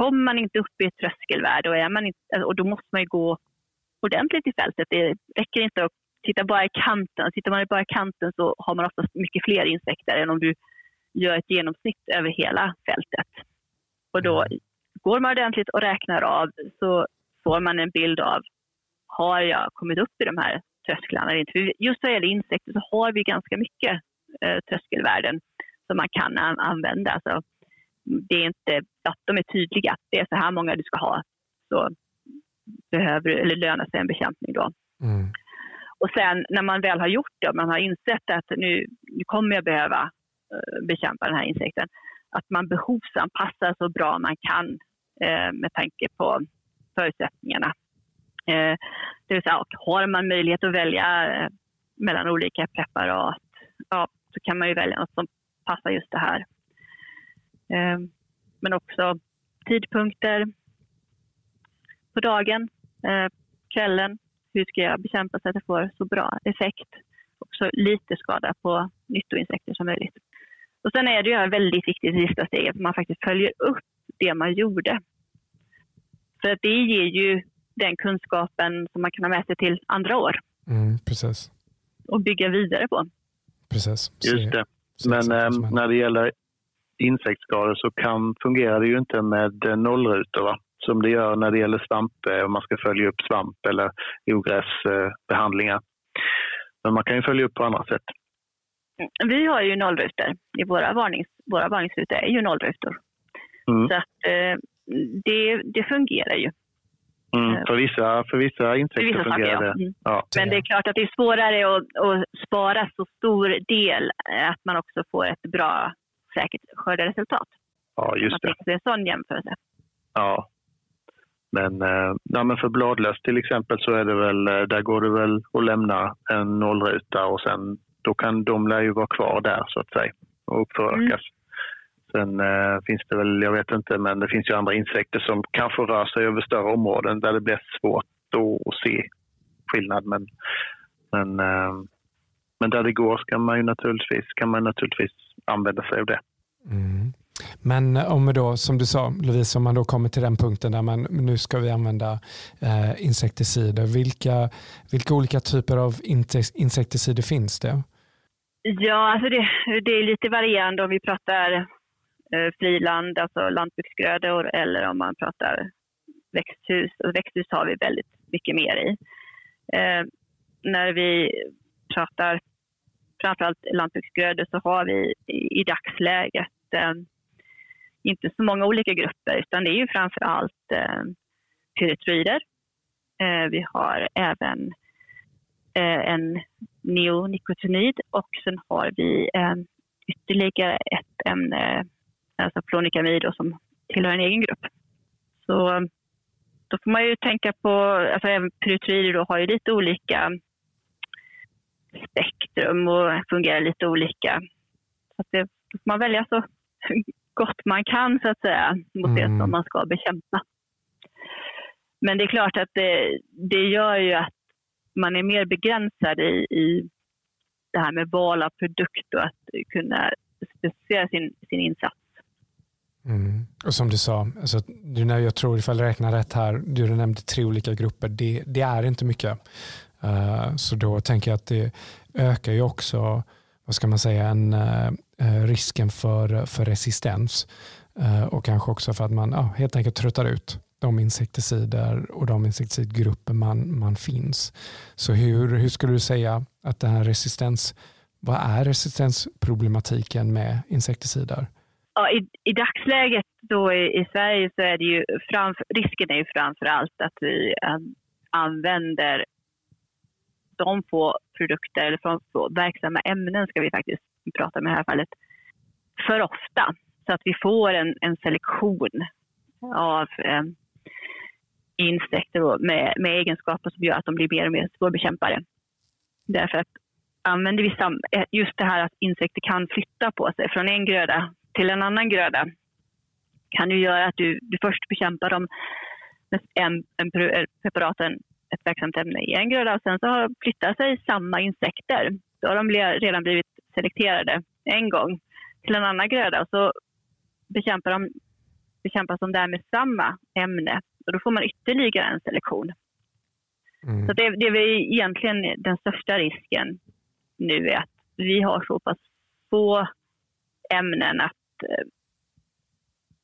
kommer man inte upp i ett tröskelvärde och, är man inte, och då måste man ju gå ordentligt i fältet. Det räcker inte att titta bara i kanten. Tittar man bara i kanten så har man oftast mycket fler insekter än om du gör ett genomsnitt över hela fältet. Och då mm. går man ordentligt och räknar av så får man en bild av har jag kommit upp i de här trösklarna eller inte. För just vad gäller insekter så har vi ganska mycket eh, tröskelvärden som man kan an använda. Alltså, det är inte att de är tydliga. Det är så här många du ska ha. Så behöver, eller lönar sig en bekämpning. Då. Mm. Och sen när man väl har gjort det och man har insett att nu, nu kommer jag behöva uh, bekämpa den här insekten, att man behovsanpassar så bra man kan uh, med tanke på förutsättningarna. Uh, det vill säga, har man möjlighet att välja mellan olika preparat, ja, så kan man ju välja något som passar just det här. Men också tidpunkter, på dagen, eh, kvällen. Hur ska jag bekämpa så att jag får så bra effekt och så lite skada på nyttoinsekter som möjligt. Och sen är det ju väldigt viktigt i sista steget att man faktiskt följer upp det man gjorde. För att det ger ju den kunskapen som man kan ha med sig till andra år. Mm, precis. Och bygga vidare på. Precis. Just det. Men eh, när det gäller insektsskador så kan, fungerar det ju inte med eh, nollrutor va? som det gör när det gäller svamp, eh, om man ska följa upp svamp eller ogräsbehandlingar. Men man kan ju följa upp på andra sätt. Mm, vi har ju nollrutor. I våra, varnings, våra varningsrutor är ju nollrutor. Mm. Så att, eh, det, det fungerar ju. Mm, för, vissa, för vissa insekter för vissa fungerar saker, ja. det. Mm. Ja. Men det är klart att det är svårare att, att spara så stor del att man också får ett bra, säkert skörderesultat. Ja, just det. Det är en sån jämförelse. Ja. Men, eh, ja, men för bladlöss till exempel så är det väl, eh, där går det väl att lämna en nollruta och sen då kan de lär ju vara kvar där så att säga och uppförökas. Mm. Sen eh, finns det väl, jag vet inte, men det finns ju andra insekter som kanske rör sig över större områden där det blir svårt att se skillnad. Men, men, eh, men där det går ska man ju naturligtvis, kan man naturligtvis använda sig av det. Mm. Men om då, som du sa Lovisa, om man då kommer till den punkten där man nu ska vi använda eh, insekticider. Vilka, vilka olika typer av insekticider finns det? Ja, alltså det, det är lite varierande om vi pratar eh, friland, alltså lantbruksgrödor, eller om man pratar växthus. Och växthus har vi väldigt mycket mer i. Eh, när vi pratar framförallt lantbruksgrödor så har vi i, i dagsläget eh, inte så många olika grupper utan det är ju framförallt eh, pyretroider. Eh, vi har även eh, en neonikotinid och sen har vi eh, ytterligare ett ämne, alltså flonikamid som tillhör en egen grupp. Så ehm, då får man ju tänka på, alltså även pyretroider har ju lite olika spektrum och fungerar lite olika. Så det, då får man välja så gott man kan så att säga mot mm. det som man ska bekämpa. Men det är klart att det, det gör ju att man är mer begränsad i, i det här med val av produkt och att kunna specificera sin, sin insats. Mm. Och som du sa, alltså, du, jag tror ifall jag räknar rätt här, du nämnde tre olika grupper, det, det är inte mycket. Eh, så då tänker jag att det ökar ju också, vad ska man säga, en, uh, risken för, för resistens. Uh, och kanske också för att man helt enkelt tröttar ut de insekticider och de insekticidgrupper man, man finns. Så hur, hur skulle du säga att den här resistens, vad är resistensproblematiken med insekticider? Ja, i, I dagsläget då i, i Sverige så är det ju framför, risken är ju framför allt att vi um, använder de få produkter eller från få verksamma ämnen ska vi faktiskt prata med i det här fallet för ofta så att vi får en, en selektion av eh, insekter med, med egenskaper som gör att de blir mer och mer svårbekämpade. Därför att använder vi sam, eh, just det här att insekter kan flytta på sig från en gröda till en annan gröda kan ju göra att du, du först bekämpar dem med en, en eh, preparaten, ett verksamt ämne i en gröda och sen så flyttar sig samma insekter. Då har de redan blivit selekterade en gång till en annan gröda och så bekämpar de, bekämpas de där med samma ämne och då får man ytterligare en selektion. Mm. Så det, det är väl egentligen den största risken nu är att vi har så pass få ämnen att eh,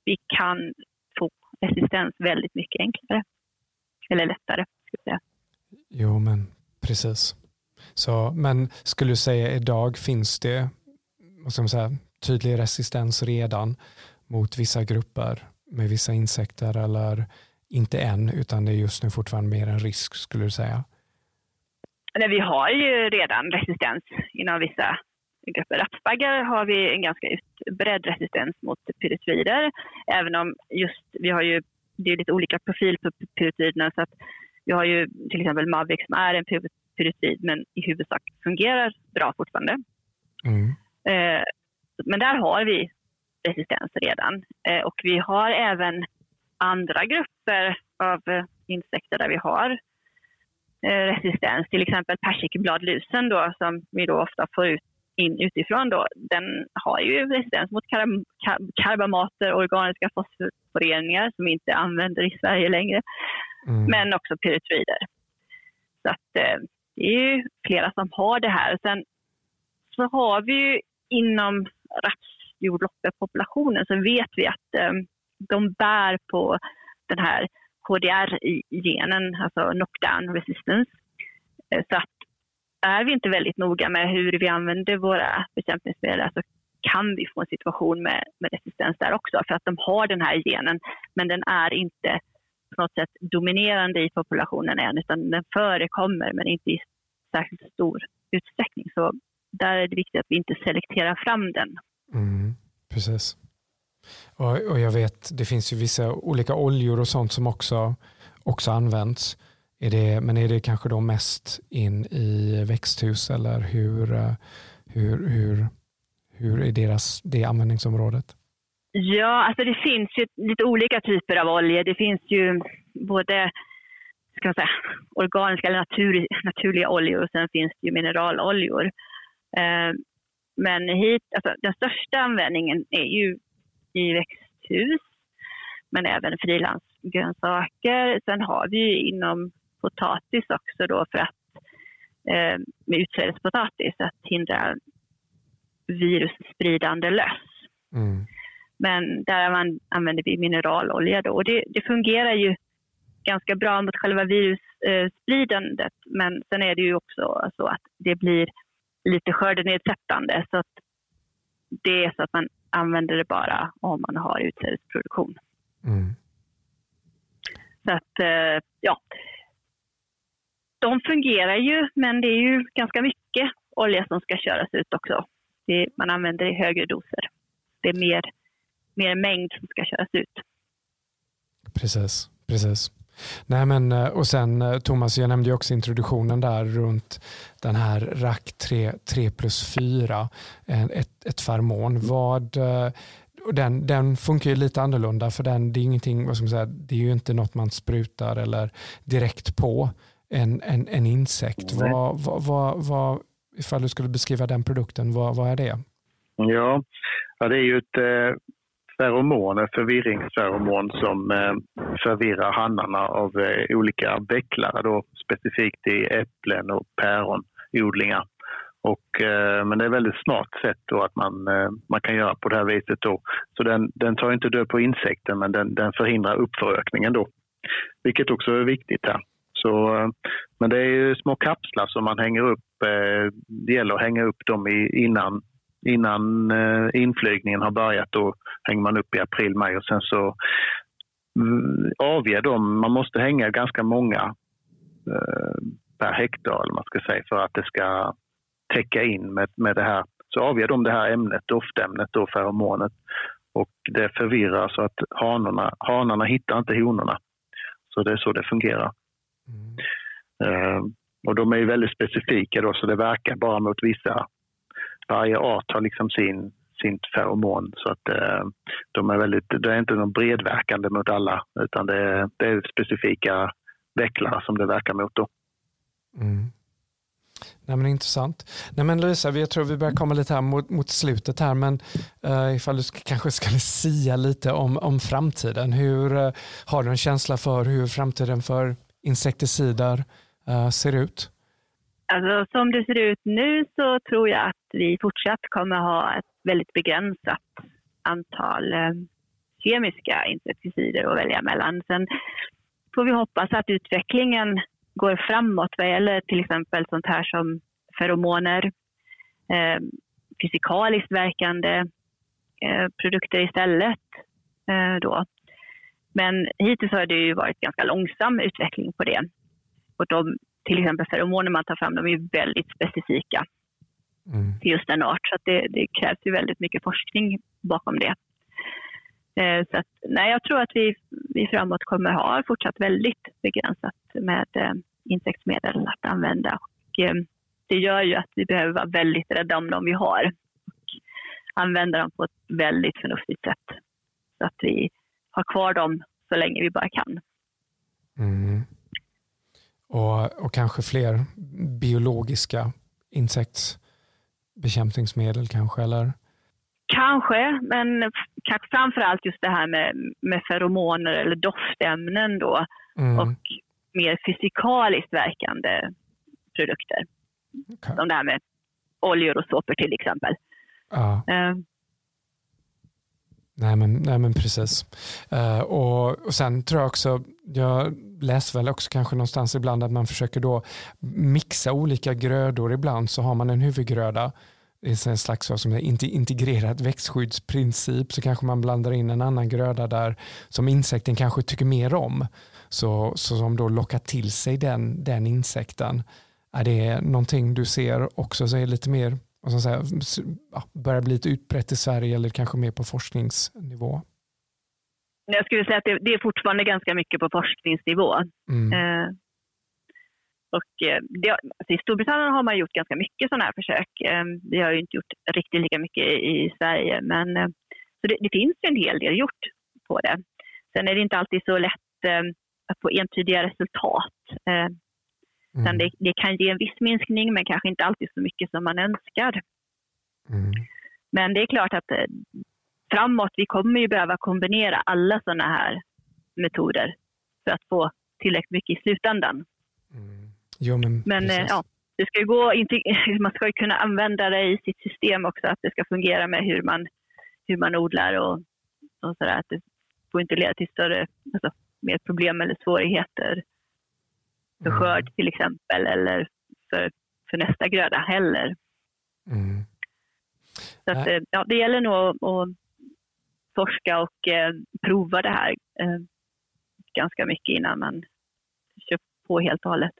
vi kan få resistens väldigt mycket enklare. Eller lättare, jag säga. Jo, men precis. Så, men skulle du säga idag finns det vad ska man säga, tydlig resistens redan mot vissa grupper med vissa insekter eller inte än, utan det är just nu fortfarande mer en risk skulle du säga? Nej, vi har ju redan resistens inom vissa grupper. Rapsbaggar har vi en ganska utbredd resistens mot pyretroider. Även om just, vi har ju, det är lite olika profil på pyretroiderna. Så att vi har ju till exempel Mavic som är en pyretroid men i huvudsak fungerar bra fortfarande. Mm. Eh, men där har vi resistens redan. Eh, och vi har även andra grupper av eh, insekter där vi har eh, resistens, till exempel persikbladlusen då, som vi då ofta får ut in utifrån då, den har ju resistens mot kar karbamater, organiska fosforföreningar som vi inte använder i Sverige längre, mm. men också pyretroider. Så att, eh, det är ju flera som har det här. Sen så har vi ju inom rapsjordloppepopulationen så vet vi att eh, de bär på den här KDR-genen, alltså knockdown resistance. Eh, så att är vi inte väldigt noga med hur vi använder våra bekämpningsmedel så kan vi få en situation med, med resistens där också för att de har den här genen men den är inte på något sätt dominerande i populationen än utan den förekommer men inte i särskilt stor utsträckning. Så där är det viktigt att vi inte selekterar fram den. Mm, precis. Och, och jag vet, det finns ju vissa olika oljor och sånt som också, också används. Är det, men är det kanske då mest in i växthus eller hur, eh, hur, hur, hur är deras, det användningsområdet? Ja, alltså det finns ju lite olika typer av oljor. Det finns ju både ska man säga, organiska eller natur, naturliga oljor och sen finns det ju mineraloljor. Eh, men hit, alltså, den största användningen är ju i växthus men även frilansgrönsaker. Sen har vi inom potatis också då för att eh, med utsädespotatis att hindra virusspridande löss. Mm. Men där man, använder vi mineralolja då och det, det fungerar ju ganska bra mot själva virusspridandet men sen är det ju också så att det blir lite skördenedsättande så att det är så att man använder det bara om man har utsädesproduktion. Mm. Så att, eh, ja, de fungerar ju, men det är ju ganska mycket olja som ska köras ut också. Det, man använder i högre doser. Det är mer, mer mängd som ska köras ut. Precis, precis. Nej, men, eh, och sen eh, Thomas, jag nämnde ju också introduktionen där runt den här RAC 3, 3 plus 4, ett, ett farmon. Vad, eh, den, den funkar ju lite annorlunda för den, det är ingenting, vad ska man säga, det är ju inte något man sprutar eller direkt på en, en, en insekt. Vad, vad, vad, vad, ifall du skulle beskriva den produkten, vad, vad är det? Ja, ja det är ju ett eh, feromon, ett förvirringsferomon som eh, förvirrar hannarna av eh, olika bäcklare, då, specifikt i äpplen och päronodlingar. Och, eh, men det är ett väldigt smart sätt då att man, eh, man kan göra på det här viset. Då. Så den, den tar inte död på insekten men den, den förhindrar uppförökningen då. Vilket också är viktigt här. Så, eh, men det är ju små kapslar som man hänger upp. Eh, det gäller att hänga upp dem innan, innan eh, inflygningen har börjat. Då hänger man upp i april, maj och sen så mm, avger de. Man måste hänga ganska många per hektar eller man ska säga för att det ska täcka in med, med det här. Så avger de det här ämnet, doftämnet, då, feromonet och det förvirrar så att hanarna, hanarna hittar inte honorna. Så det är så det fungerar. Mm. Och de är ju väldigt specifika då, så det verkar bara mot vissa. Varje art har liksom sin, sin feromon så att ehm, de är väldigt, det är inte någon bredverkande mot alla utan det är, det är specifika vecklar som det verkar mot. Då. Mm. Nej, men intressant. Nej, men Louisa, jag tror vi börjar komma lite här mot, mot slutet här, men uh, ifall du kanske skulle sia lite om, om framtiden. Hur, uh, har du en känsla för hur framtiden för insekticider eh, ser ut? Alltså, som det ser ut nu så tror jag att vi fortsatt kommer ha ett väldigt begränsat antal eh, kemiska insekticider att välja mellan. Sen får vi hoppas att utvecklingen går framåt vad gäller till exempel sånt här som feromoner, eh, fysikaliskt verkande eh, produkter istället. Eh, då. Men hittills har det ju varit ganska långsam utveckling på det. Och de, till exempel feromoner man tar fram, de är väldigt specifika mm. till just en art. Så det, det, krävs ju väldigt mycket forskning bakom det. Eh, så att, nej, jag tror att vi, vi framåt kommer ha fortsatt väldigt begränsat med eh, insektsmedel att använda. Och, eh, det gör ju att vi behöver vara väldigt rädda om de vi har och använda dem på ett väldigt förnuftigt sätt. Så att vi ha kvar dem så länge vi bara kan. Mm. Och, och kanske fler biologiska insekts bekämpningsmedel kanske? Eller? Kanske, men kanske framförallt just det här med, med feromoner eller doftämnen då mm. och mer fysikaliskt verkande produkter. Okay. Som det här med oljor och såpor till exempel. Ja. Nej men, nej men precis. Uh, och, och sen tror jag också, jag läser väl också kanske någonstans ibland att man försöker då mixa olika grödor. Ibland så har man en huvudgröda i en slags som integrerad växtskyddsprincip så kanske man blandar in en annan gröda där som insekten kanske tycker mer om. Så, så som då lockar till sig den, den insekten. Är det någonting du ser också så är lite mer, vad ska säga, börjar bli lite utbrett i Sverige eller kanske mer på forskningsnivå? Jag skulle säga att det, det är fortfarande ganska mycket på forskningsnivå. Mm. Eh, och eh, det, alltså I Storbritannien har man gjort ganska mycket sådana här försök. Eh, vi har ju inte gjort riktigt lika mycket i Sverige, men eh, så det, det finns en hel del gjort på det. Sen är det inte alltid så lätt att få entydiga resultat. Mm. Det, det, kan ge en viss minskning, men kanske inte alltid så mycket som man önskar. Mm. Men det är klart att framåt, vi kommer ju behöva kombinera alla sådana här metoder för att få tillräckligt mycket i slutändan. Mm. Jo, men men eh, ja, det ska gå, man ska ju kunna använda det i sitt system också, att det ska fungera med hur man, hur man odlar och, och sådär. Att det får inte leda till större, alltså, mer problem eller svårigheter för mm. skörd till exempel eller för, för nästa gröda heller. Mm. Så att, eh, ja, det gäller nog att, att forska och eh, prova det här eh, ganska mycket innan man kör på helt och hållet.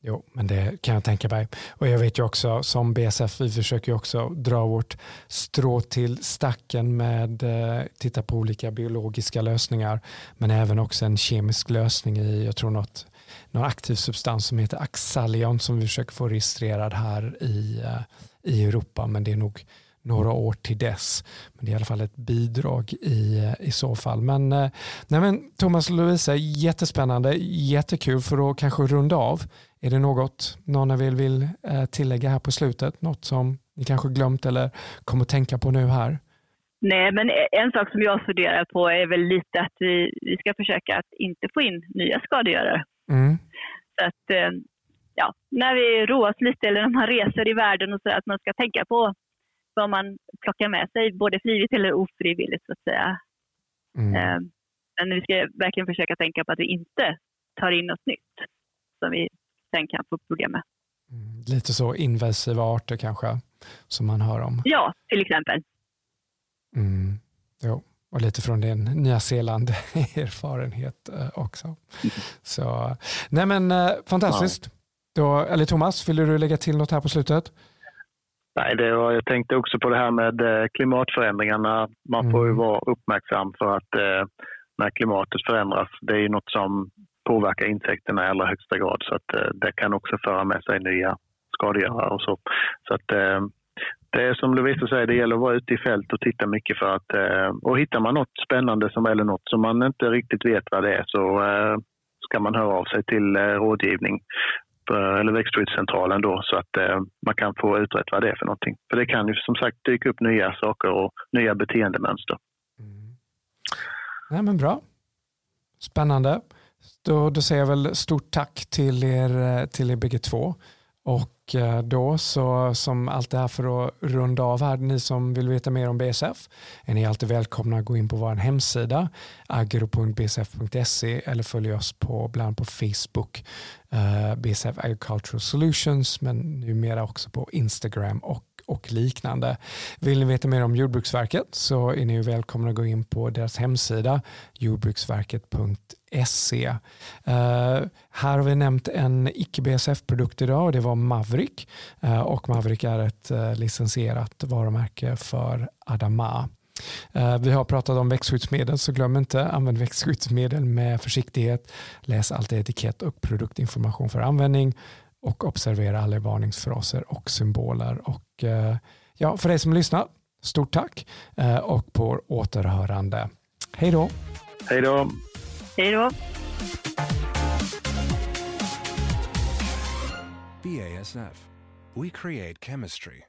Jo, men det kan jag tänka mig. Och jag vet ju också som BSF, vi försöker ju också dra vårt strå till stacken med eh, titta på olika biologiska lösningar, men även också en kemisk lösning i, jag tror något, någon aktiv substans som heter Axalion som vi försöker få registrerad här i, eh, i Europa, men det är nog några år till dess. Men det är i alla fall ett bidrag i, i så fall. Men, eh, nej men Thomas och Lovisa, jättespännande, jättekul för att kanske runda av. Är det något någon av er vill eh, tillägga här på slutet? Något som ni kanske glömt eller kommer att tänka på nu här? Nej, men en sak som jag funderar på är väl lite att vi, vi ska försöka att inte få in nya skadegörare. Mm. Så att, eh, ja, när vi roas lite eller när man reser i världen och så att man ska tänka på vad man plockar med sig, både frivilligt eller ofrivilligt så att säga. Mm. Eh, men vi ska verkligen försöka tänka på att vi inte tar in något nytt som vi sen kan få problem med. Mm, lite så invasiva arter kanske, som man hör om? Ja, till exempel. Mm, jo. Och lite från din Nya Zeeland-erfarenhet eh, också. Mm. Så, nej men eh, fantastiskt. Då, eller Thomas, vill du lägga till något här på slutet? Nej, det var, jag tänkte också på det här med eh, klimatförändringarna. Man får ju mm. vara uppmärksam för att eh, när klimatet förändras, det är ju något som påverkar insekterna i allra högsta grad så att eh, det kan också föra med sig nya skadegörare och så. Så att eh, det är som Lovisa säger, det gäller att vara ute i fält och titta mycket för att eh, och hittar man något spännande som, eller något som man inte riktigt vet vad det är så eh, ska man höra av sig till eh, rådgivning eller växtskyddscentralen då så att man kan få utrett vad det är för någonting. För det kan ju som sagt dyka upp nya saker och nya beteendemönster. Mm. Nej, men bra. Spännande. Då, då säger jag väl stort tack till er, till er bägge två. Och eh, då så som allt det här för att runda av här, ni som vill veta mer om BSF är ni alltid välkomna att gå in på vår hemsida agro.bsf.se eller följa oss på, bland på Facebook eh, BSF Agricultural Solutions men numera också på Instagram och och liknande. Vill ni veta mer om Jordbruksverket så är ni välkomna att gå in på deras hemsida jordbruksverket.se. Uh, eh, här har vi nämnt en icke-BSF-produkt idag och det var Maverick uh, och Maverick är ett uh, licensierat varumärke för Adama. Vi har pratat om växtskyddsmedel så glöm inte använd växtskyddsmedel med försiktighet. Läs alltid etikett och produktinformation för användning och observera alla varningsfraser och symboler. Och, eh, ja, för dig som lyssnar, stort tack eh, och på återhörande. Hej då! Hej då! Hej då! BASF. We create chemistry.